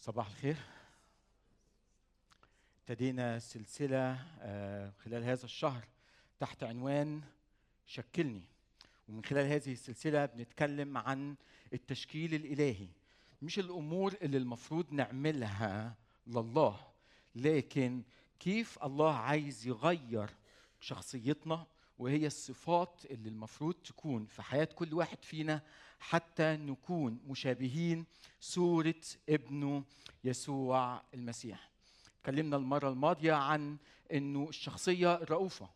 صباح الخير. ابتدينا سلسلة آه، خلال هذا الشهر تحت عنوان شكلني ومن خلال هذه السلسلة بنتكلم عن التشكيل الإلهي. مش الأمور اللي المفروض نعملها لله لكن كيف الله عايز يغير شخصيتنا وهي الصفات اللي المفروض تكون في حياة كل واحد فينا حتى نكون مشابهين صورة ابنه يسوع المسيح. اتكلمنا المرة الماضية عن إنه الشخصية الرؤوفة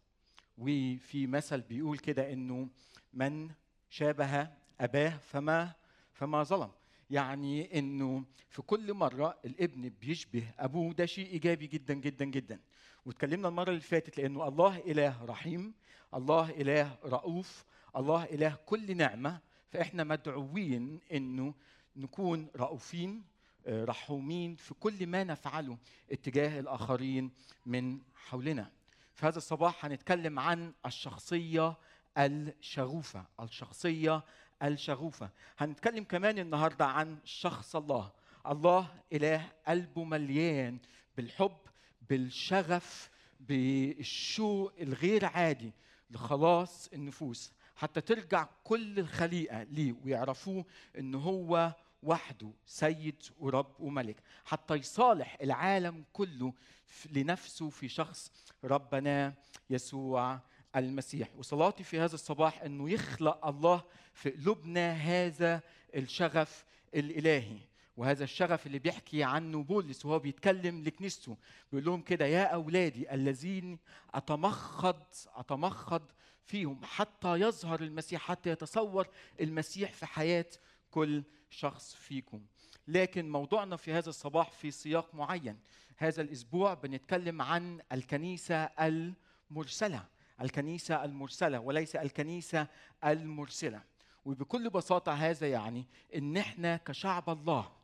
وفي مثل بيقول كده إنه من شابه أباه فما فما ظلم. يعني إنه في كل مرة الابن بيشبه أبوه ده شيء إيجابي جدا جدا جدا. واتكلمنا المرة اللي فاتت لأنه الله إله رحيم الله إله رؤوف الله إله كل نعمة فإحنا مدعوين إنه نكون رؤوفين آه، رحومين في كل ما نفعله اتجاه الآخرين من حولنا. في هذا الصباح هنتكلم عن الشخصية الشغوفة الشخصية الشغوفة. هنتكلم كمان النهارده عن شخص الله. الله إله قلبه مليان بالحب بالشغف بالشوق الغير عادي لخلاص النفوس حتى ترجع كل الخليقة ليه ويعرفوه إن هو وحده سيد ورب وملك حتى يصالح العالم كله لنفسه في شخص ربنا يسوع المسيح. وصلاتي في هذا الصباح إنه يخلق الله في قلوبنا هذا الشغف الإلهي. وهذا الشغف اللي بيحكي عنه بولس وهو بيتكلم لكنيسته بيقول لهم كده يا أولادي الذين أتمخض أتمخض فيهم حتى يظهر المسيح حتى يتصور المسيح في حياة كل شخص فيكم. لكن موضوعنا في هذا الصباح في سياق معين. هذا الأسبوع بنتكلم عن الكنيسة المرسلة. الكنيسة المرسلة وليس الكنيسة المرسلة. وبكل بساطة هذا يعني إن إحنا كشعب الله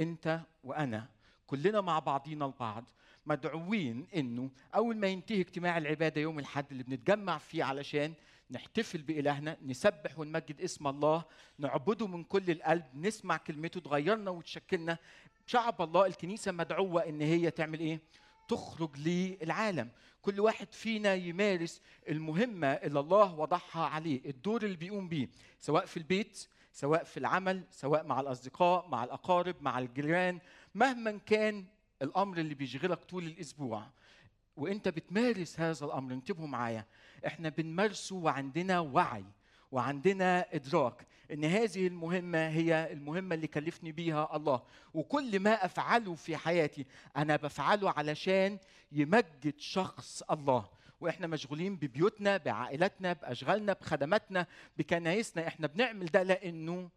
انت وانا كلنا مع بعضينا البعض مدعوين انه أول ما ينتهي اجتماع العبادة يوم الأحد اللي بنتجمع فيه علشان نحتفل بإلهنا نسبح ونمجد اسم الله نعبده من كل القلب نسمع كلمته تغيرنا وتشكلنا شعب الله الكنيسة مدعوة إن هي تعمل إيه؟ تخرج للعالم كل واحد فينا يمارس المهمة اللي الله وضعها عليه الدور اللي بيقوم بيه سواء في البيت سواء في العمل سواء مع الأصدقاء مع الأقارب مع الجيران مهما كان الأمر اللي بيشغلك طول الأسبوع. وأنت بتمارس هذا الأمر انتبهوا معايا. إحنا بنمارسه وعندنا وعي وعندنا إدراك إن هذه المهمة هي المهمة اللي كلفني بيها الله. وكل ما أفعله في حياتي أنا بفعله علشان يمجد شخص الله. وإحنا مشغولين ببيوتنا بعائلاتنا بأشغالنا بخدماتنا بكنايسنا. إحنا بنعمل ده لأنه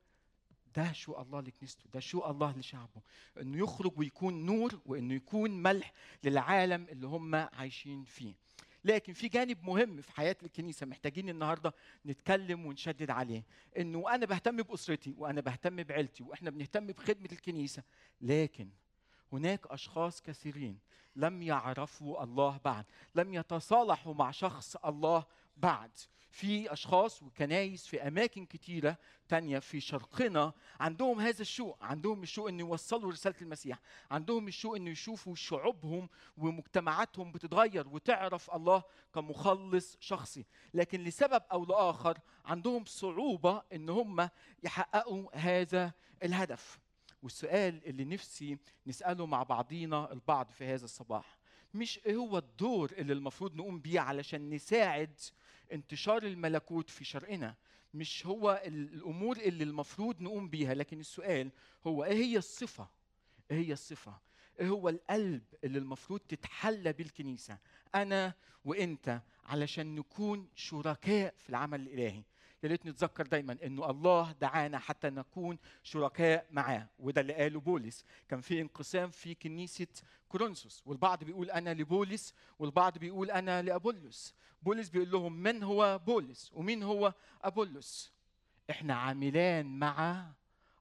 ده شو الله لكنيسته ده شو الله لشعبه. إنه يخرج ويكون نور وإنه يكون ملح للعالم اللي هم عايشين فيه. لكن في جانب مهم في حياة الكنيسة محتاجين النهارده نتكلم ونشدد عليه. إنه أنا بهتم بأسرتي وأنا بهتم بعيلتي وإحنا بنهتم بخدمة الكنيسة. لكن هناك أشخاص كثيرين لم يعرفوا الله بعد لم يتصالحوا مع شخص الله بعد. في أشخاص وكنايس في أماكن كتيرة تانية في شرقنا عندهم هذا الشوق عندهم الشوق ان يوصلوا رسالة المسيح عندهم الشوق ان يشوفوا شعوبهم ومجتمعاتهم بتتغير وتعرف الله كمخلص شخصي. لكن لسبب أو لآخر عندهم صعوبة إن هم يحققوا هذا الهدف. والسؤال اللي نفسي نسأله مع بعضينا البعض في هذا الصباح. مش إيه هو الدور اللي المفروض نقوم بيه علشان نساعد انتشار الملكوت في شرقنا؟ مش هو ال- الأمور اللي المفروض نقوم بيها؟ لكن السؤال هو إيه هي الصفة؟ إيه هي الصفة؟ إيه هو القلب اللي المفروض تتحلى بالكنيسة؟ أنا وأنت علشان نكون شركاء في العمل الإلهي. يا ريت نتذكر دايما إنه الله دعانا حتى نكون شركاء معاه وده اللي قاله بولس. كان في انقسام في كنيسة كورنثوس والبعض بيقول أنا لبولس والبعض بيقول أنا لأبولس. بولس بيقول لهم من هو بولس ومين هو أبولس؟ إحنا عاملان مع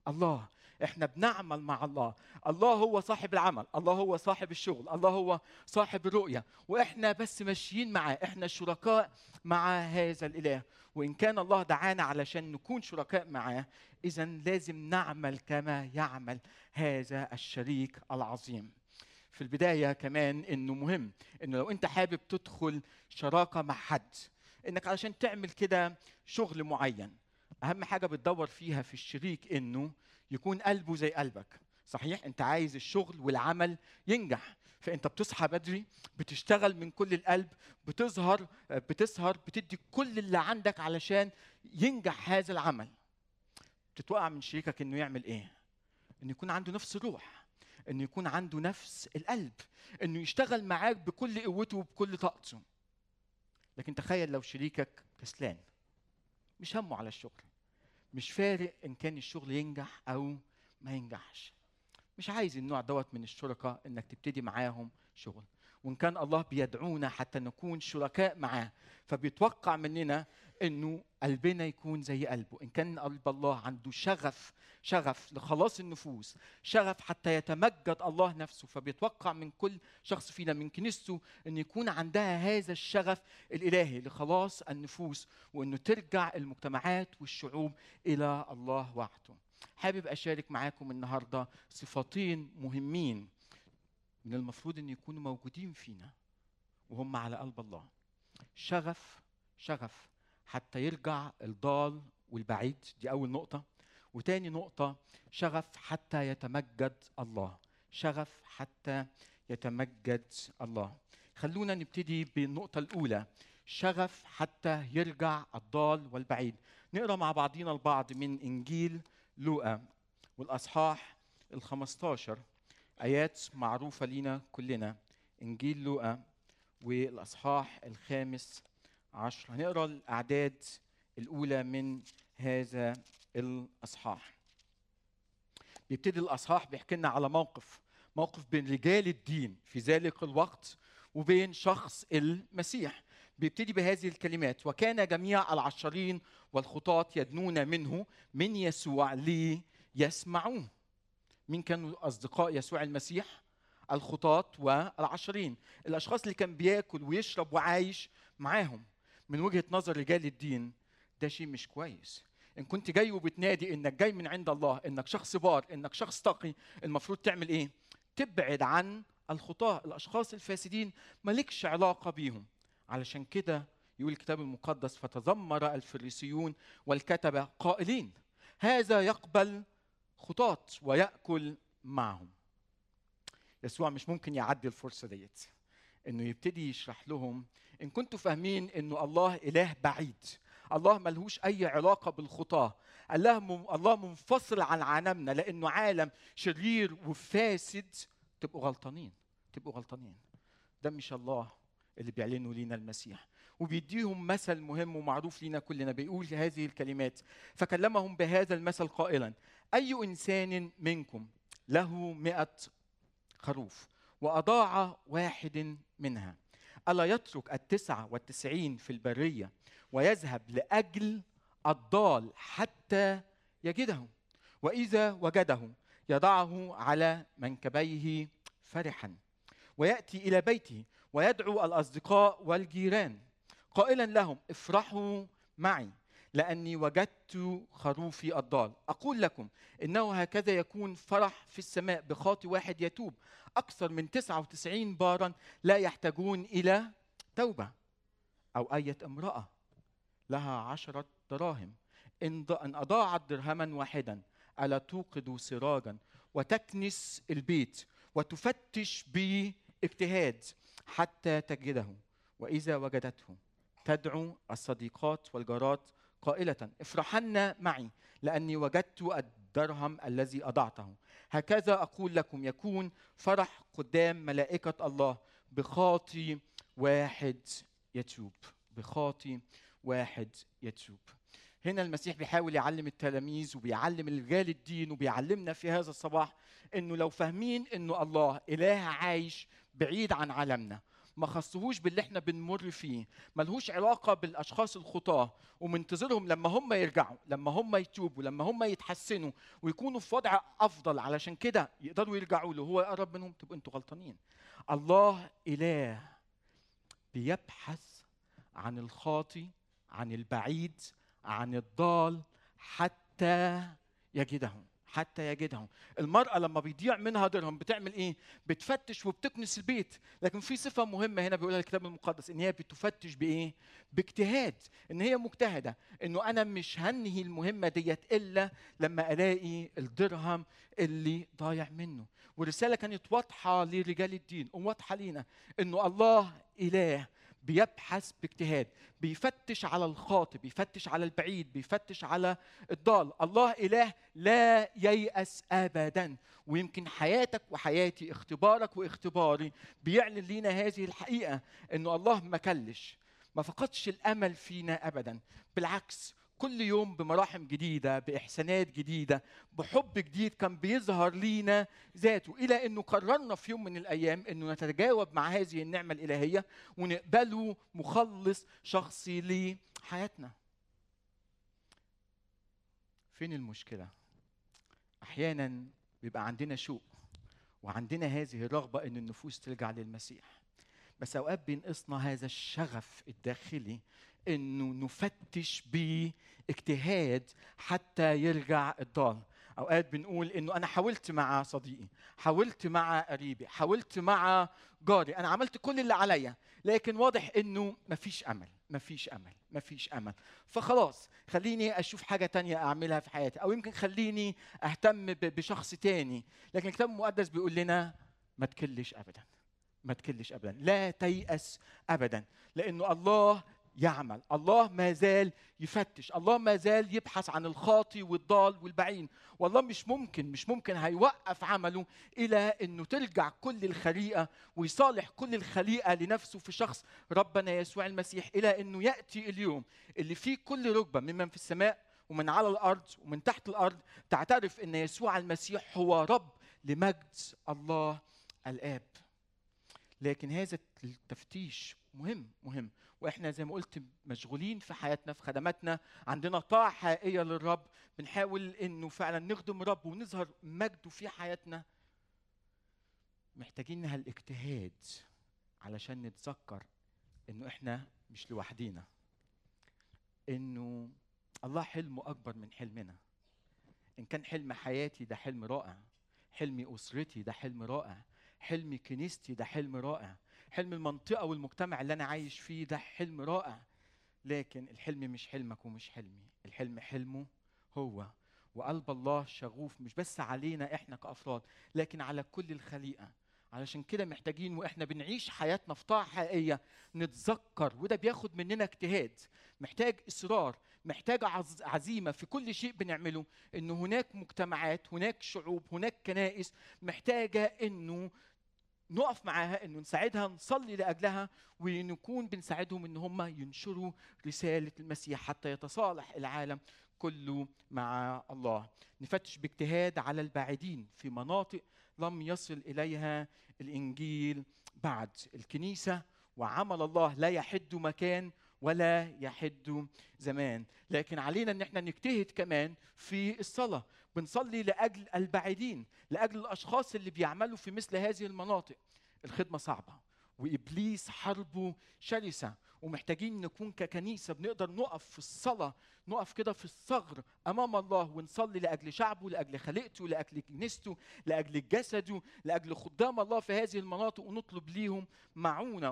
الله. إحنا بنعمل مع الله. الله هو صاحب العمل الله هو صاحب الشغل الله هو صاحب الرؤية وإحنا بس ماشيين معاه إحنا شركاء مع هذا الإله. وإن كان الله دعانا علشان نكون شركاء معاه اذا لازم نعمل كما يعمل هذا الشريك العظيم. في البداية كمان إنه مهم إنه لو أنت حابب تدخل شراكة مع حد إنك علشان تعمل كده شغل معين أهم حاجة بتدور فيها في الشريك إنه يكون قلبه زي قلبك. صحيح؟ أنت عايز الشغل والعمل ينجح. فأنت بتصحى بدري بتشتغل من كل القلب بتظهر بتسهر بتدي كل اللي عندك علشان ينجح هذا العمل. تتوقع من شريكك إنه يعمل إيه؟ إنه يكون عنده نفس الروح إنه يكون عنده نفس القلب إنه يشتغل معاك بكل قوته وبكل طاقته. لكن تخيل لو شريكك كسلان مش همه على الشغل. مش فارق إن كان الشغل ينجح أو ما ينجحش. مش عايز النوع دوت من الشركاء إنك تبتدي معاهم شغل. وإن كان الله بيدعونا حتى نكون شركاء معاه. فبيتوقع مننا إنه قلبنا يكون زي قلبه. إن كان قلب الله عنده شغف شغف لخلاص النفوس شغف حتى يتمجد الله نفسه فبيتوقع من كل شخص فينا من كنيسته إن يكون عندها هذا الشغف الإلهي لخلاص النفوس وإنه ترجع المجتمعات والشعوب إلى الله وحده. حابب أشارك معاكم النهارده صفتين مهمين من المفروض إن يكونوا موجودين فينا وهم على قلب الله. شغف شغف. حتى يرجع الضال والبعيد. دي أول نقطة. وتاني نقطة شغف حتى يتمجد الله. شغف حتى يتمجد الله. خلونا نبتدي بالنقطة الأولى. شغف حتى يرجع الضال والبعيد. نقرأ مع بعضينا البعض من إنجيل لوقا والأصحاح ال15 آيات معروفة لينا كلنا. إنجيل لوقا والأصحاح الخامس عشر هنقرأ الأعداد الأولى من هذا الإصحاح. بيبتدي الإصحاح بيحكي لنا على موقف موقف بين رجال الدين في ذلك الوقت وبين شخص المسيح. بيبتدي بهذه الكلمات وكان جميع العشرين والخطاة يدنون منه من يسوع ليسمعوه مين كانوا أصدقاء يسوع المسيح؟ الخطاة والعشرين. الأشخاص اللي كان بياكل ويشرب وعايش معاهم. من وجهة نظر رجال الدين ده شيء مش كويس. إن كنت جاي وبتنادي إنك جاي من عند الله إنك شخص بار إنك شخص تقي المفروض تعمل إيه؟ تبعد عن الخطاة الأشخاص الفاسدين مالكش علاقة بيهم. علشان كده يقول الكتاب المقدس فتذمر الفريسيون والكتبة قائلين هذا يقبل خطاة ويأكل معهم. يسوع مش ممكن يعدي الفرصة ديت. إنه يبتدي يشرح لهم إن كنتوا فاهمين إنه الله إله بعيد. الله ملهوش أي علاقة بالخطاة. الله الله منفصل عن عالمنا لأنه عالم شرير وفاسد. تبقوا غلطانين تبقوا غلطانين. ده مش الله اللي بيعلنوا لينا المسيح. وبيديهم مثل مهم ومعروف لينا كلنا بيقول هذه الكلمات. فكلمهم بهذا المثل قائلا أي إنسان منكم له مئة خروف؟ وأضاع واحد منها. ألا يترك التسعة والتسعين في البرية ويذهب لأجل الضال حتى يجده. وإذا وجده يضعه على منكبيه فرحا. ويأتي إلى بيته ويدعو الأصدقاء والجيران. قائلا لهم افرحوا معي. لأني وجدت خروفي الضال. أقول لكم إنه هكذا يكون فرح في السماء بخاطي واحد يتوب. أكثر من 99 بارا لا يحتاجون إلى توبة أو أية امرأة. لها عشرة دراهم. إن أضاعت درهما واحدا ألا توقد سراجا؟ وتكنس البيت وتفتش باجتهاد حتى تجده. وإذا وجدته تدعو الصديقات والجارات قائلة افرحن معي لأني وجدت الدرهم الذي أضعته. هكذا أقول لكم يكون فرح قدام ملائكة الله بخاطي واحد يتوب بخاطي واحد يتوب. هنا المسيح بيحاول يعلم التلاميذ وبيعلم رجال الدين وبيعلمنا في هذا الصباح إنه لو فاهمين إنه الله إله عايش بعيد عن عالمنا ما خصهوش باللي إحنا بنمر فيه ملهوش علاقة بالأشخاص الخطاة ومنتظرهم لما هم يرجعوا لما هم يتوبوا لما هم يتحسنوا ويكونوا في وضع أفضل علشان كده يقدروا يرجعوا له. هو يقرب منهم؟ تبقوا أنتوا غلطانين. الله إله بيبحث عن الخاطي عن البعيد عن الضال حتى يجدهم. حتى يجدهم. المرأة لما بيضيع منها درهم بتعمل إيه؟ بتفتش وبتكنس البيت. لكن في صفة مهمة هنا بيقولها الكتاب المقدس إن هي بتفتش بإيه؟ باجتهاد. إن هي مجتهدة. إنه أنا مش هنهي المهمة ديت إلا لما ألاقي الدرهم اللي ضايع منه. والرسالة كانت واضحة لرجال الدين وواضحة لينا إنه الله إله. بيبحث باجتهاد بيفتش على الخاطئ بيفتش على البعيد بيفتش على الضال. الله إله لا ييأس ابدا. ويمكن حياتك وحياتي اختبارك واختباري بيعلن لينا هذه الحقيقة إنه الله ما كلش ما فقدش الأمل فينا ابدا. بالعكس كل يوم بمراحم جديدة بإحسانات جديدة بحب جديد كان بيظهر لينا ذاته. إلى إنه قررنا في يوم من الأيام إنه نتجاوب مع هذه النعمة الإلهية ونقبله مخلص شخصي لحياتنا. فين المشكلة؟ أحيانا بيبقى عندنا شوق وعندنا هذه الرغبة إن النفوس ترجع للمسيح. بس أوقات بينقصنا هذا الشغف الداخلي إنه نفتش باجتهاد حتى يرجع الضال. أوقات بنقول إنه أنا حاولت مع صديقي حاولت مع قريبي حاولت مع جاري أنا عملت كل اللي عليا لكن واضح إنه مفيش أمل مفيش أمل مفيش أمل. فخلاص خليني أشوف حاجة تانية أعملها في حياتي أو يمكن خليني أهتم بشخص تاني. لكن الكتاب المقدس بيقول لنا ما تكلش ابدا ما تكلش ابدا لا تيأس ابدا لأنه الله يعمل. الله ما زال يفتش. الله ما زال يبحث عن الخاطي والضال والبعين والله مش ممكن مش ممكن هيوقف عمله إلى إنه ترجع كل الخليقة ويصالح كل الخليقة لنفسه في شخص ربنا يسوع المسيح إلى إنه يأتي اليوم. اللي فيه كل ركبة ممن في السماء ومن على الأرض ومن تحت الأرض تعترف إن يسوع المسيح هو رب لمجد الله الآب. لكن هذا التفتيش مهم مهم. وإحنا زي ما قلت مشغولين في حياتنا في خدماتنا عندنا طاعة حقيقية للرب بنحاول إنه فعلا نخدم الرب ونظهر مجده في حياتنا. محتاجين هالاجتهاد علشان نتذكر إنه إحنا مش لوحدينا. إنه الله حلمه أكبر من حلمنا. إن كان حلم حياتي ده حلم رائع حلم أسرتي ده حلم رائع حلم كنيستي ده حلم رائع حلم المنطقة والمجتمع اللي أنا عايش فيه ده حلم رائع. لكن الحلم مش حلمك ومش حلمي. الحلم حلمه هو وقلب الله شغوف مش بس علينا إحنا كأفراد لكن على كل الخليقة. علشان كده محتاجين وإحنا بنعيش حياتنا في طاعة حقيقية. نتذكر وده بياخد مننا اجتهاد. محتاج إصرار محتاج عزيمة في كل شيء بنعمله. إن هناك مجتمعات هناك شعوب هناك كنائس محتاجة إنه نقف معاها إنه نساعدها نصلي لأجلها ونكون بنساعدهم إن هم ينشروا رسالة المسيح حتى يتصالح العالم كله مع الله. نفتش باجتهاد على البعيدين في مناطق لم يصل إليها الإنجيل بعد الكنيسة وعمل الله لا يحد مكان ولا يحد زمان. لكن علينا إن إحنا نجتهد كمان في الصلاة. بنصلي لأجل البعيدين لأجل الأشخاص اللي بيعملوا في مثل هذه المناطق. الخدمة صعبة وإبليس حربه شرسة ومحتاجين نكون ككنيسة بنقدر نقف في الصلاة نقف كده في الثغر أمام الله ونصلي لأجل شعبه لأجل خليقته لأجل كنيسته لأجل جسده لأجل خدام الله في هذه المناطق ونطلب ليهم معونة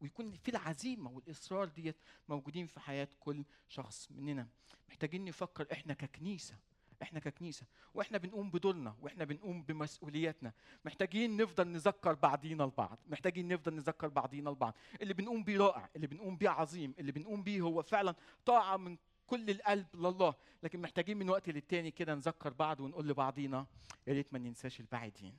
ويكون في العزيمة والإصرار ديت موجودين في حياة كل شخص مننا. محتاجين نفكر إحنا ككنيسة إحنا ككنيسة وإحنا بنقوم بدورنا وإحنا بنقوم بمسؤولياتنا. محتاجين نفضل نذكر بعضينا البعض محتاجين نفضل نذكر بعضينا البعض. اللي بنقوم بيه رائع اللي بنقوم بيه عظيم اللي بنقوم بيه هو فعلا طاعة من كل القلب لله. لكن محتاجين من وقت للتاني كده نذكر بعض ونقول لبعضينا يا ريت ما ننساش البعيدين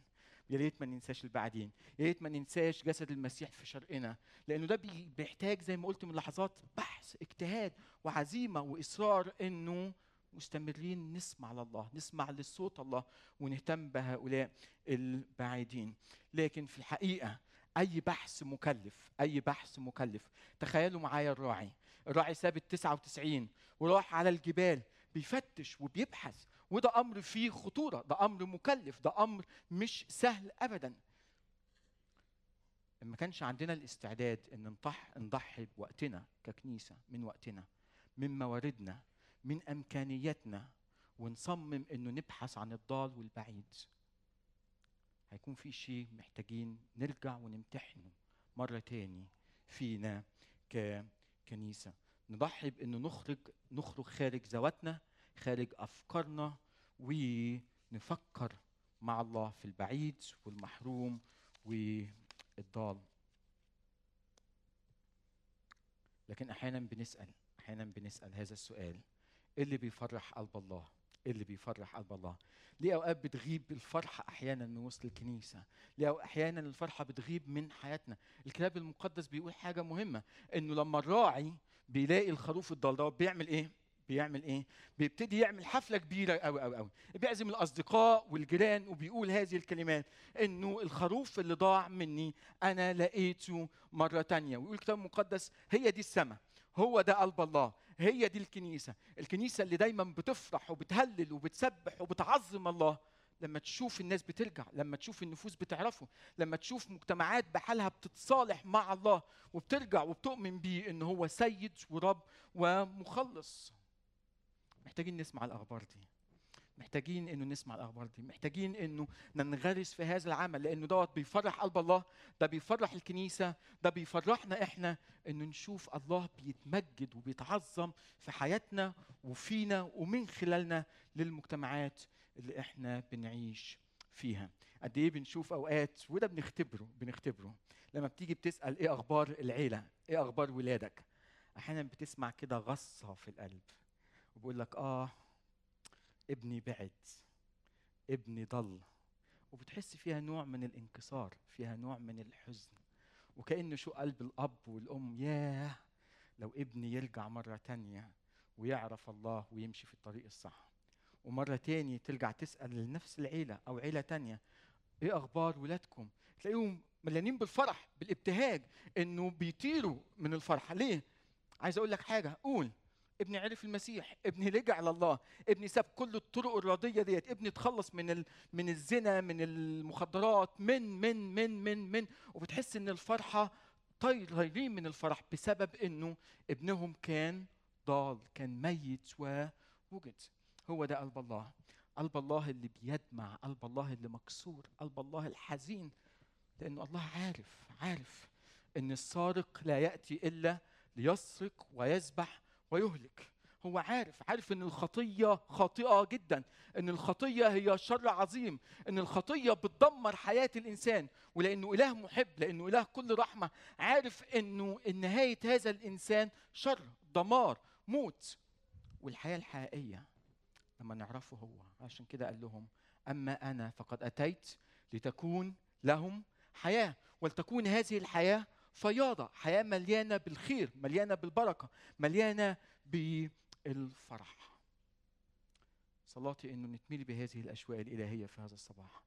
يا ريت ما ننساش البعدين يا ريت ما ننساش جسد المسيح في شرقنا. لأنه ده بيحتاج زي ما قلت من لحظات بحث اجتهاد وعزيمة وإصرار إنه مستمرين نسمع لله نسمع لصوت الله ونهتم بهؤلاء البعيدين لكن في الحقيقة أي بحث مكلف أي بحث مكلف. تخيلوا معايا الراعي الراعي ساب ال 99 وراح على الجبال بيفتش وبيبحث وده أمر فيه خطورة ده أمر مكلف ده أمر مش سهل ابدا. ما كانش عندنا الاستعداد إن نضح نضحي بوقتنا ككنيسة من وقتنا من مواردنا من امكانياتنا ونصمم إنه نبحث عن الضال والبعيد. هيكون في شيء محتاجين نرجع ونمتحنه مرة تاني فينا ككنيسة. نضحي بأنه نخرج نخرج خارج ذواتنا خارج أفكارنا ونفكر مع الله في البعيد والمحروم والضال. لكن أحيانا بنسأل أحيانا بنسأل هذا السؤال. اللي بيفرح قلب الله اللي بيفرح قلب الله. ليه أوقات بتغيب الفرحة أحيانا من وسط الكنيسة؟ ليه أحيانا الفرحة بتغيب من حياتنا؟ الكتاب المقدس بيقول حاجة مهمة إنه لما الراعي بيلاقي الخروف الضال ده بيعمل إيه؟ بيعمل إيه؟ بيبتدي يعمل حفلة كبيرة قوي قوي قوي بيعزم الأصدقاء والجيران وبيقول هذه الكلمات إنه الخروف اللي ضاع مني أنا لقيته مرة تانية. ويقول الكتاب المقدس هي دي السماء هو ده قلب الله. هي دي الكنيسة. الكنيسة اللي دايما بتفرح وبتهلل وبتسبح وبتعظم الله. لما تشوف الناس بترجع لما تشوف النفوس بتعرفه لما تشوف مجتمعات بحالها بتتصالح مع الله وبترجع وبتؤمن بيه إن هو سيد ورب ومخلص. محتاجين نسمع الأخبار دي. محتاجين إنه نسمع الأخبار دي محتاجين إنه ننغرس في هذا العمل لأنه دوت بيفرح قلب الله ده بيفرح الكنيسة ده بيفرحنا إحنا إنه نشوف الله بيتمجد وبيتعظم في حياتنا وفينا ومن خلالنا للمجتمعات اللي إحنا بنعيش فيها. قد إيه بنشوف أوقات وده بنختبره بنختبره. لما بتيجي بتسأل إيه أخبار العيلة؟ إيه أخبار ولادك؟ أحيانا بتسمع كده غصة في القلب وبقول لك آه ابني بعد ابني ضل. وبتحس فيها نوع من الانكسار فيها نوع من الحزن. وكأنه شو قلب الأب والأم ياه! لو ابني يرجع مرة تانية ويعرف الله ويمشي في الطريق الصح. ومرة تاني ترجع تسأل لنفس العيلة أو عيلة تانية إيه أخبار ولادكم؟ تلاقيهم مليانين بالفرح بالابتهاج إنه بيطيروا من الفرحة. ليه؟ عايز أقول لك حاجة قول. ابني عرف المسيح ابني رجع لله ابني ساب كل الطرق الرضية ديت ابني اتخلص من ال... من الزنا من المخدرات من من من من من. وبتحس إن الفرحة طايرين من الفرح بسبب إنه ابنهم كان ضال كان ميت ووجد هو ده قلب الله. قلب الله اللي بيدمع قلب الله اللي مكسور قلب الله الحزين. لأنه الله عارف عارف إن السارق لا يأتي إلا ليسرق ويذبح ويهلك. هو عارف عارف إن الخطية خاطئة جدا إن الخطية هي شر عظيم إن الخطية بتدمر حياة الإنسان ولأنه إله محب لأنه إله كل رحمة عارف إنه نهاية هذا الإنسان شر دمار موت. والحياة الحقيقية لما نعرفه هو. عشان كده قال لهم أما أنا فقد أتيت لتكون لهم حياة. ولتكون هذه الحياة فياضة حياة مليانة بالخير مليانة بالبركة مليانة بالفرح. صلاتي إنه نتملي بهذه الأشواق الإلهية في هذا الصباح.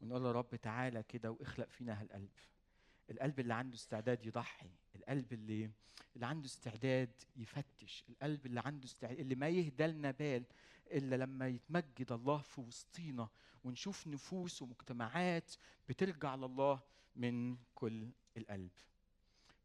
ونقول له رب تعالى كده واخلق فينا هالقلب. القلب اللي عنده استعداد يضحي القلب اللي اللي عنده استعداد يفتش القلب اللي عنده استعداد اللي ما يهدى لنا بال إلا لما يتمجد الله في وسطينا ونشوف نفوس ومجتمعات بترجع لله من كل القلب.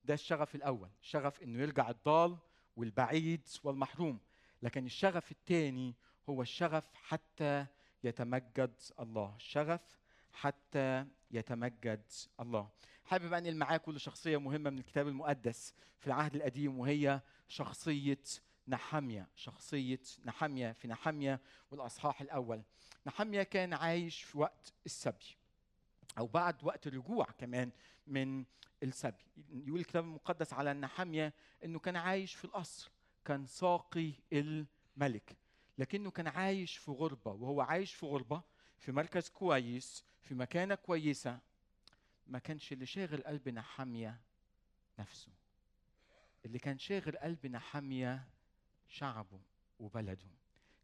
ده الشغف الأول شغف إنه يرجع الضال والبعيد والمحروم لكن الشغف الثاني هو الشغف حتى يتمجد الله شغف حتى يتمجد الله. حابب انقل معاكم لشخصيه مهمة من الكتاب المقدس في العهد القديم وهي شخصية نحمية شخصية نحمية في نحمية والأصحاح الأول. نحمية كان عايش في وقت السبي أو بعد وقت الرجوع كمان من السبي. يقول الكتاب المقدس على نحمية أنه كان عايش في القصر كان ساقي الملك لكنه كان عايش في غربة وهو عايش في غربة في مركز كويس في مكانة كويسة ما كانش اللي شاغل قلب نحمية نفسه. اللي كان شاغل قلب نحمية شعبه وبلده.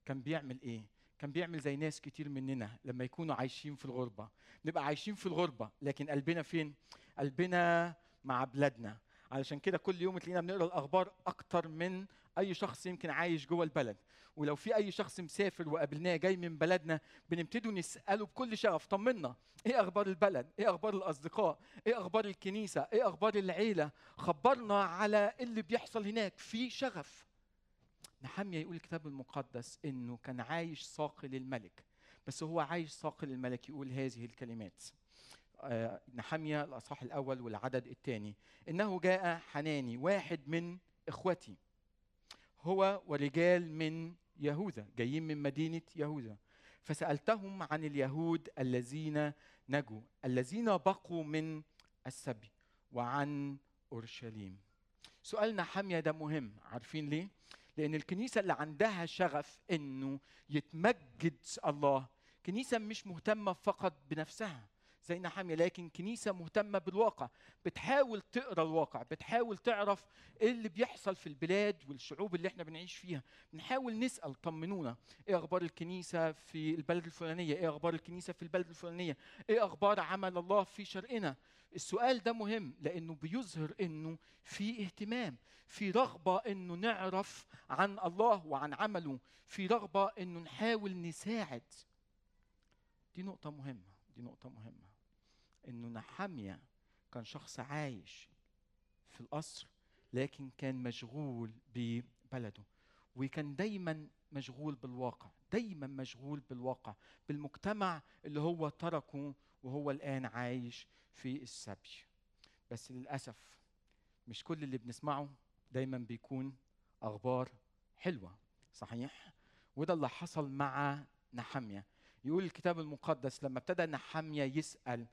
كان بيعمل إيه؟ كان بيعمل زي ناس كتير مننا لما يكونوا عايشين في الغربة. نبقى عايشين في الغربة لكن قلبنا فين؟ قلبنا مع بلادنا. علشان كده كل يوم تلاقينا بنقرأ الأخبار أكتر من أي شخص يمكن عايش جوه البلد. ولو في أي شخص مسافر وقابلناه جاي من بلدنا بنبتدوا نسأله بكل شغف طمنا. إيه أخبار البلد؟ إيه أخبار الأصدقاء؟ إيه أخبار الكنيسة؟ إيه أخبار العيلة؟ خبرنا على اللي بيحصل هناك. في شغف. نحمية يقول الكتاب المقدس إنه كان عايش ساقي للملك بس هو عايش ساقي للملك يقول هذه الكلمات. نحمية الأصحاح الأول والعدد الثاني. إنه جاء حناني واحد من إخوتي. هو ورجال من يهوذا جايين من مدينة يهوذا. فسألتهم عن اليهود الذين نجوا الذين بقوا من السبي وعن أورشليم. سؤالنا حامية ده مهم عارفين ليه؟ لأن الكنيسة اللي عندها شغف إنه يتمجد الله كنيسة مش مهتمة فقط بنفسها. زي نحامية لكن كنيسة مهتمة بالواقع. بتحاول تقرأ الواقع بتحاول تعرف إيه اللي بيحصل في البلاد والشعوب اللي إحنا بنعيش فيها. بنحاول نسأل طمنونا. إيه أخبار الكنيسة في البلد الفلانية؟ إيه أخبار الكنيسة في البلد الفلانية؟ إيه أخبار عمل الله في شرقنا؟ السؤال ده مهم لأنه بيظهر إنه في اهتمام في رغبة إنه نعرف عن الله وعن عمله في رغبة إنه نحاول نساعد. دي نقطة مهمة دي نقطة مهمة. إنه نحمية كان شخص عايش في القصر لكن كان مشغول ببلده. وكان دايما مشغول بالواقع دايما مشغول بالواقع بالمجتمع اللي هو تركه وهو الآن عايش في السبي. بس للأسف مش كل اللي بنسمعه دايما بيكون أخبار حلوة صحيح؟ وده اللي حصل مع نحمية يقول الكتاب المقدس لما ابتدى نحمية يسأل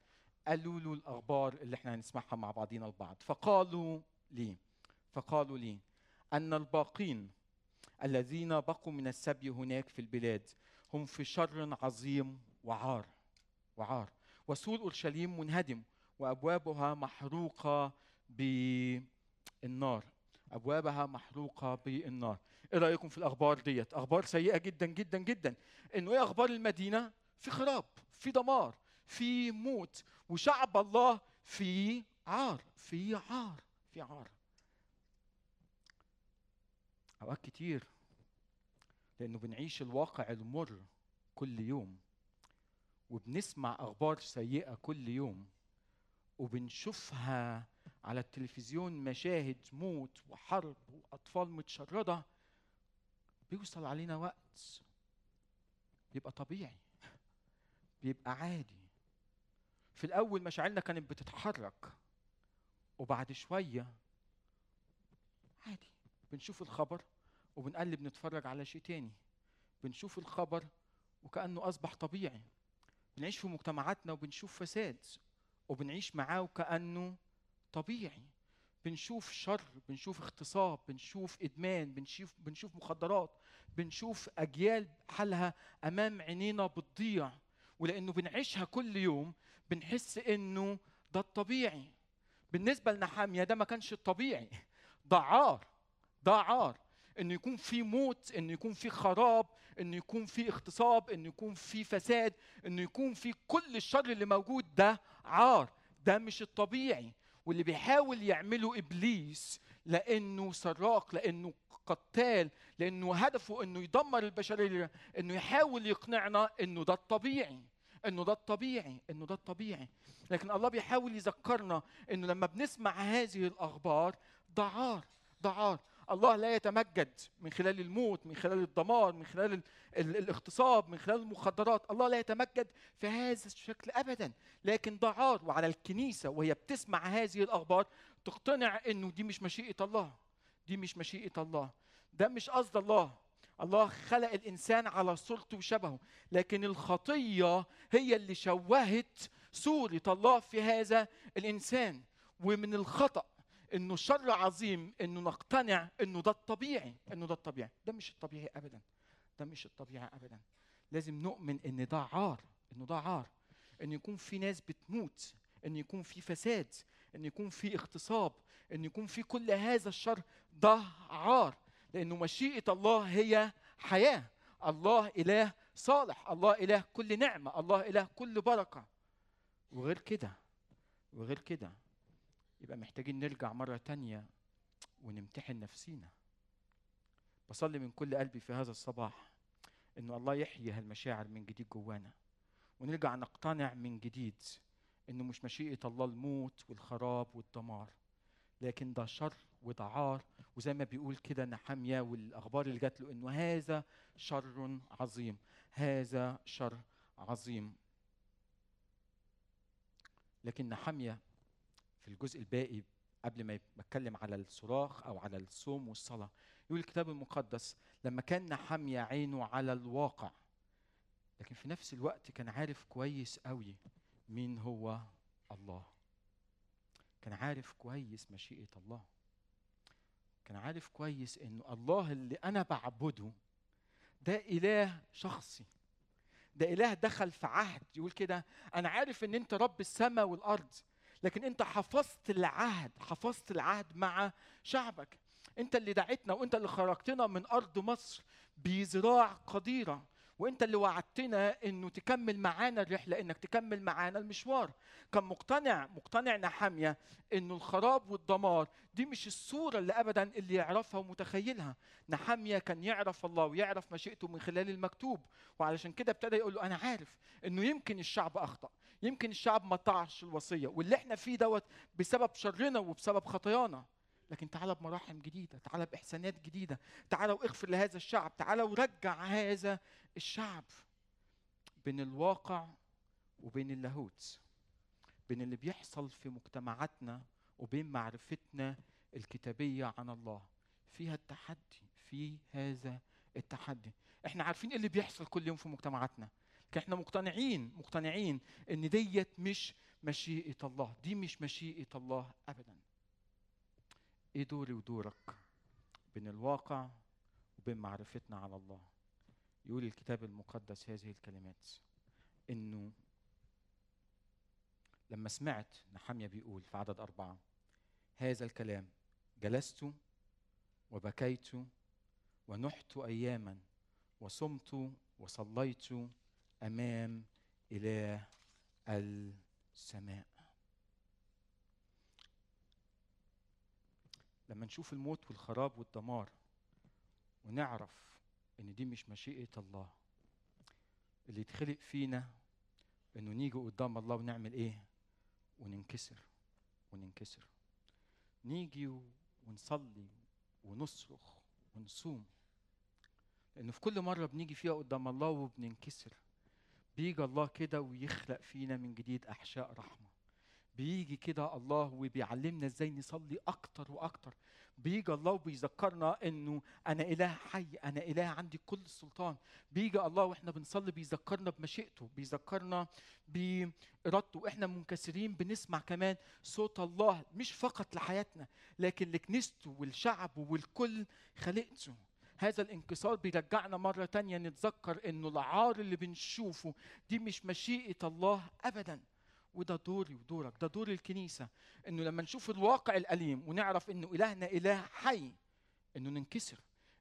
قالوا له الأخبار اللي إحنا هنسمعها مع بعضينا البعض. فقالوا لي فقالوا لي أن الباقين الذين بقوا من السبي هناك في البلاد هم في شر عظيم وعار وعار. وسور أورشليم منهدم وأبوابها محروقة بالنار. أبوابها محروقة بالنار. إيه رأيكم في الأخبار ديت؟ أخبار سيئة جدا جدا جدا. إنه إيه أخبار المدينة؟ في خراب في دمار. في موت وشعب الله في عار في عار في عار. أوقات كتير لأنه بنعيش الواقع المر كل يوم وبنسمع أخبار سيئة كل يوم وبنشوفها على التلفزيون مشاهد موت وحرب وأطفال متشردة. بيوصل علينا وقت بيبقى طبيعي بيبقى عادي. في الأول مشاعرنا كانت بتتحرك وبعد شوية عادي بنشوف الخبر وبنقلب نتفرج على شيء تاني. بنشوف الخبر وكأنه أصبح طبيعي. بنعيش في مجتمعاتنا وبنشوف فساد وبنعيش معاه وكأنه طبيعي. بنشوف شر بنشوف اغتصاب بنشوف إدمان بنشوف بنشوف مخدرات بنشوف أجيال حالها أمام عينينا بتضيع. ولأنه بنعيشها كل يوم بنحس إنه ده الطبيعي. بالنسبة لنحاميه ده ما كانش الطبيعي. ده عار ده عار. إنه يكون في موت إنه يكون في خراب إنه يكون في اغتصاب إنه يكون في فساد إنه يكون في كل الشر اللي موجود ده عار. ده مش الطبيعي. واللي بيحاول يعمله إبليس لأنه سراق لأنه قتال لأنه هدفه إنه يدمر البشرية إنه يحاول يقنعنا إنه ده الطبيعي. إنه ده الطبيعي إنه ده الطبيعي. لكن الله بيحاول يذكرنا إنه لما بنسمع هذه الأخبار ده عار ده عار الله لا يتمجد من خلال الموت من خلال الدمار من خلال ال ال الاغتصاب من خلال المخدرات. الله لا يتمجد في هذا الشكل ابدا. لكن ده عار وعلى الكنيسة وهي بتسمع هذه الأخبار تقتنع إنه دي مش مشيئة الله. دي مش مشيئة الله. ده مش قصد الله. الله خلق الإنسان على صورته وشبهه لكن الخطية هي اللي شوهت صورة الله في هذا الإنسان. ومن الخطأ إنه شر عظيم إنه نقتنع إنه ده الطبيعي إنه ده الطبيعي. ده مش الطبيعي ابدا. ده مش الطبيعي ابدا. لازم نؤمن إن ده عار إنه ده عار. إن يكون في ناس بتموت إن يكون في فساد إن يكون في اغتصاب إن يكون في كل هذا الشر ده عار. لأنه مشيئة الله هي حياة. الله إله صالح. الله إله كل نعمة. الله إله كل بركة. وغير كده وغير كده يبقى محتاجين نرجع مرة تانية ونمتحن نفسينا. بصلي من كل قلبي في هذا الصباح إنه الله يحيي هالمشاعر من جديد جوانا. ونرجع نقتنع من جديد إنه مش مشيئة الله الموت والخراب والدمار لكن ده شر وده عار وزي ما بيقول كده نحامية والأخبار اللي جات له إنه هذا شر عظيم هذا شر عظيم. لكن نحامية في الجزء الباقي قبل ما بتكلم على الصراخ أو على الصوم والصلاة يقول الكتاب المقدس لما كان نحمية عينه على الواقع لكن في نفس الوقت كان عارف كويس قوي مين هو الله. كان عارف كويس مشيئة الله. كان عارف كويس إنه الله اللي أنا بعبده ده إله شخصي. ده إله دخل في عهد. يقول كده أنا عارف إن أنت رب السماء والأرض لكن أنت حفظت العهد حفظت العهد مع شعبك. أنت اللي دعيتنا وأنت اللي خرجتنا من أرض مصر بذراع قديرة. وانت اللي وعدتنا انه تكمل معانا الرحلة انك تكمل معانا المشوار. كان مقتنع مقتنع نحامية انه الخراب والدمار دي مش الصورة اللي ابدا اللي يعرفها ومتخيلها. نحامية كان يعرف الله ويعرف مشيئته من خلال المكتوب وعلشان كده ابتدى يقول له أنا عارف إنه يمكن الشعب أخطأ يمكن الشعب ما طاعش الوصية واللي إحنا فيه دوت بسبب شرنا وبسبب خطايانا. لكن تعالى بمراحم جديدة تعالى بإحسانات جديدة تعالى واغفر لهذا الشعب تعالى ورجع هذا الشعب بين الواقع وبين اللاهوت بين اللي بيحصل في مجتمعاتنا وبين معرفتنا الكتابية عن الله. فيها التحدي في هذا التحدي. إحنا عارفين إيه اللي بيحصل كل يوم في مجتمعاتنا. إحنا مقتنعين مقتنعين إن ديت مش مشيئة الله. دي مش مشيئة الله ابدا. إيه دوري ودورك؟ بين الواقع وبين معرفتنا على الله. يقول الكتاب المقدس هذه الكلمات إنه لما سمعت نحمية بيقول في عدد أربعة هذا الكلام جلست وبكيت ونحت أياما وصمت وصليت أمام إله السماء. لما نشوف الموت والخراب والدمار ونعرف إن دي مش مشيئة الله اللي يتخلق فينا إنه نيجي قدام الله ونعمل إيه؟ وننكسر وننكسر. نيجي ونصلي ونصرخ ونصوم. لأنه في كل مرة بنيجي فيها قدام الله وبننكسر. بيجي الله كده ويخلق فينا من جديد أحشاء رحمة. بيجي كده الله وبيعلمنا إزاي نصلي أكتر وأكتر. بيجي الله وبيذكرنا إنه أنا إله حي أنا إله عندي كل السلطان بيجي الله وإحنا بنصلي بيذكرنا بمشيئته بيذكرنا بارادته وإحنا منكسرين بنسمع كمان صوت الله مش فقط لحياتنا لكن لكنيسته والشعب والكل خلقته. هذا الانكسار بيرجعنا مرة تانية نتذكر إنه العار اللي بنشوفه دي مش مشيئة الله ابدا. وده دوري ودورك ده دور الكنيسة إنه لما نشوف الواقع الأليم ونعرف إنه إلهنا إله حي إنه ننكسر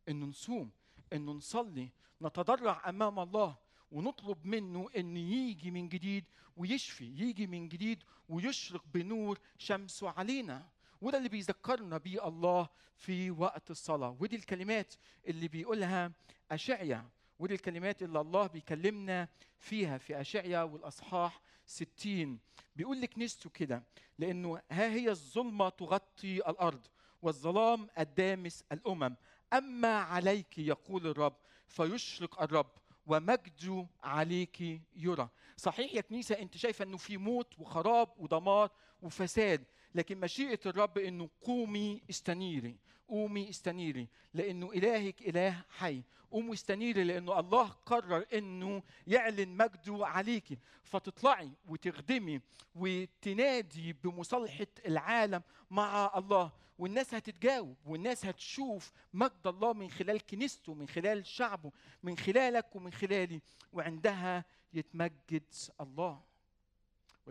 إنه نصوم إنه نصلي نتضرع أمام الله ونطلب منه ان يجي من جديد ويشفي يجي من جديد ويشرق بنور شمسه علينا. وده اللي بيذكرنا بيه الله في وقت الصلاة. ودي الكلمات اللي بيقولها اشعيا ودي الكلمات اللي الله بيكلمنا فيها في اشعيا والأصحاح 60 بيقول لكنيسته كده لأنه ها هي الظلمة تغطي الأرض والظلام الدامس الأمم. أما عليك يقول الرب فيشرق الرب ومجده عليك يرى. صحيح يا كنيسة أنت شايفة أنه في موت وخراب ودمار وفساد. لكن مشيئة الرب أنه قومي استنيري قومي استنيري لأنه إلهك إله حي. قومي استنيري لأنه الله قرر أنه يعلن مجده عليك. فتطلعي وتخدمي وتنادي بمصالحة العالم مع الله. والناس هتتجاوب والناس هتشوف مجد الله من خلال كنيسته من خلال شعبه من خلالك ومن خلالي. وعندها يتمجد الله.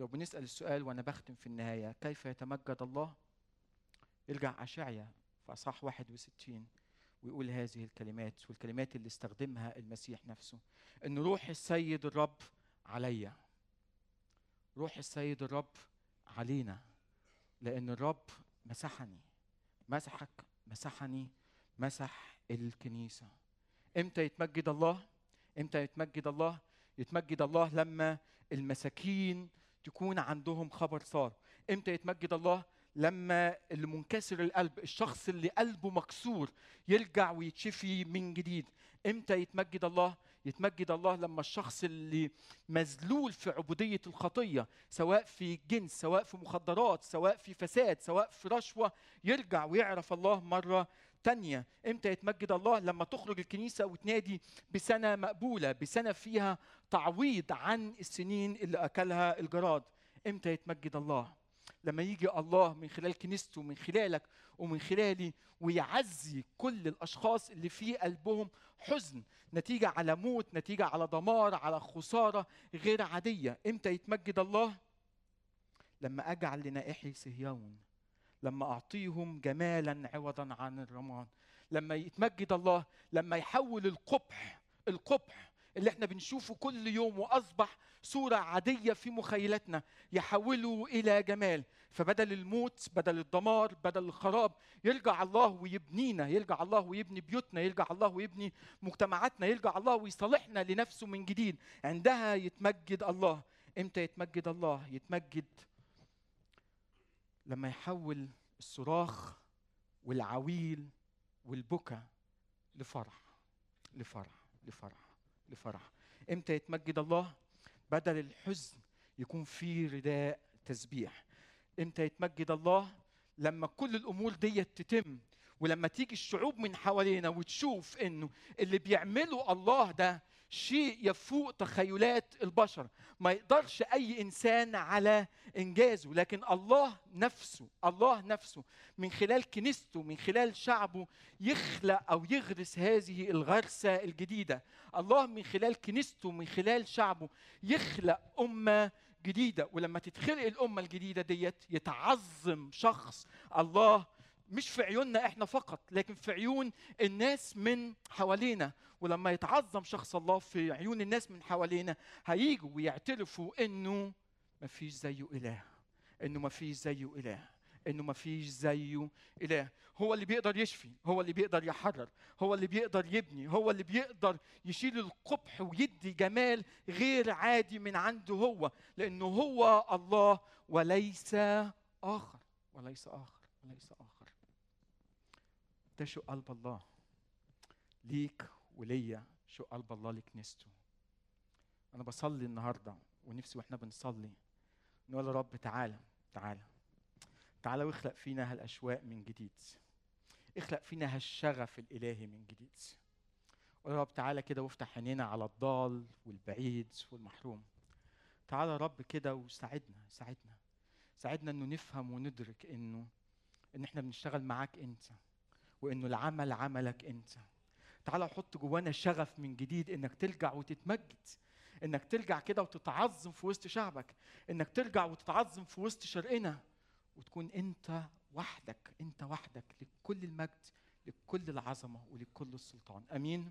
ولو بنسأل السؤال وأنا بختم في النهاية كيف يتمجد الله؟ يرجع أشعيا في أصحاح 61 ويقول هذه الكلمات والكلمات اللي استخدمها المسيح نفسه. إن روح السيد الرب عليا. روح السيد الرب علينا. لأن الرب مسحني. مسحك مسحني مسح الكنيسة. إمتى يتمجد الله؟ إمتى يتمجد الله؟ يتمجد الله لما المساكين تكون عندهم خبر صار. إمتى يتمجد الله؟ لما اللي منكسر القلب الشخص اللي قلبه مكسور يرجع ويتشفي من جديد. إمتى يتمجد الله؟ يتمجد الله لما الشخص اللي مذلول في عبودية الخطية سواء في جنس سواء في مخدرات سواء في فساد سواء في رشوة يرجع ويعرف الله مرة تانية. إمتى يتمجد الله؟ لما تخرج الكنيسة وتنادي بسنة مقبولة بسنة فيها تعويض عن السنين اللي أكلها الجراد. إمتى يتمجد الله؟ لما يجي الله من خلال كنيسته من خلالك ومن خلالي ويعزي كل الأشخاص اللي في قلبهم حزن نتيجة على موت نتيجة على دمار على خسارة غير عادية. إمتى يتمجد الله؟ لما أجعل لنائحي صهيون لما أعطيهم جمالا عوضا عن الرمان. لما يتمجد الله لما يحول القبح القبح اللي إحنا بنشوفه كل يوم واصبح صورة عادية في مخيلتنا يحوله إلى جمال. فبدل الموت بدل الدمار بدل الخراب يرجع الله ويبنينا يرجع الله ويبني بيوتنا يرجع الله ويبني مجتمعاتنا يرجع الله ويصالحنا لنفسه من جديد. عندها يتمجد الله. إمتى يتمجد الله؟ يتمجد لما يحول الصراخ والعويل والبكا لفرح لفرح لفرح. لفرح. إمتى يتمجد الله؟ بدل الحزن يكون في رداء تسبيح. إمتى يتمجد الله؟ لما كل الأمور دي تتم ولما تيجي الشعوب من حوالينا وتشوف إنه اللي بيعمله الله ده شيء يفوق تخيلات البشر. ما يقدرش أي إنسان على إنجازه لكن الله نفسه الله نفسه من خلال كنيسته من خلال شعبه يخلق أو يغرس هذه الغرسة الجديدة. الله من خلال كنيسته من خلال شعبه يخلق أمة جديدة. ولما تتخلق الأمة الجديدة ديت يتعظم شخص الله مش في عيوننا إحنا فقط لكن في عيون الناس من حوالينا. ولما يتعظم شخص الله في عيون الناس من حوالينا هيجوا ويعترفوا إنه ما فيش زيه إله إنه ما فيش زيه إله إنه ما فيش زيه إله. هو اللي بيقدر يشفي هو اللي بيقدر يحرر هو اللي بيقدر يبني هو اللي بيقدر يشيل القبح ويدي جمال غير عادي من عنده هو. لأنه هو الله وليس آخر وليس آخر وليس آخر. ده شو قلب الله ليك وليا شو قلب الله لكنيسته أنا بصلي النهارده ونفسي وإحنا بنصلي نقول يا رب تعالى تعالى تعالى واخلق فينا هالأشواق من جديد. اخلق فينا هالشغف الإلهي من جديد. قول يا رب تعالى كده وافتح عينينا على الضال والبعيد والمحروم. تعالى يا رب كده وساعدنا ساعدنا ساعدنا إنه نفهم وندرك إنه إن إحنا بنشتغل معاك أنت. وإنه العمل عملك أنت. تعالى حط جوانا شغف من جديد إنك ترجع وتتمجد إنك ترجع كده وتتعظم في وسط شعبك إنك ترجع وتتعظم في وسط شرقنا وتكون أنت وحدك أنت وحدك لكل المجد لكل العظمة ولكل السلطان. آمين.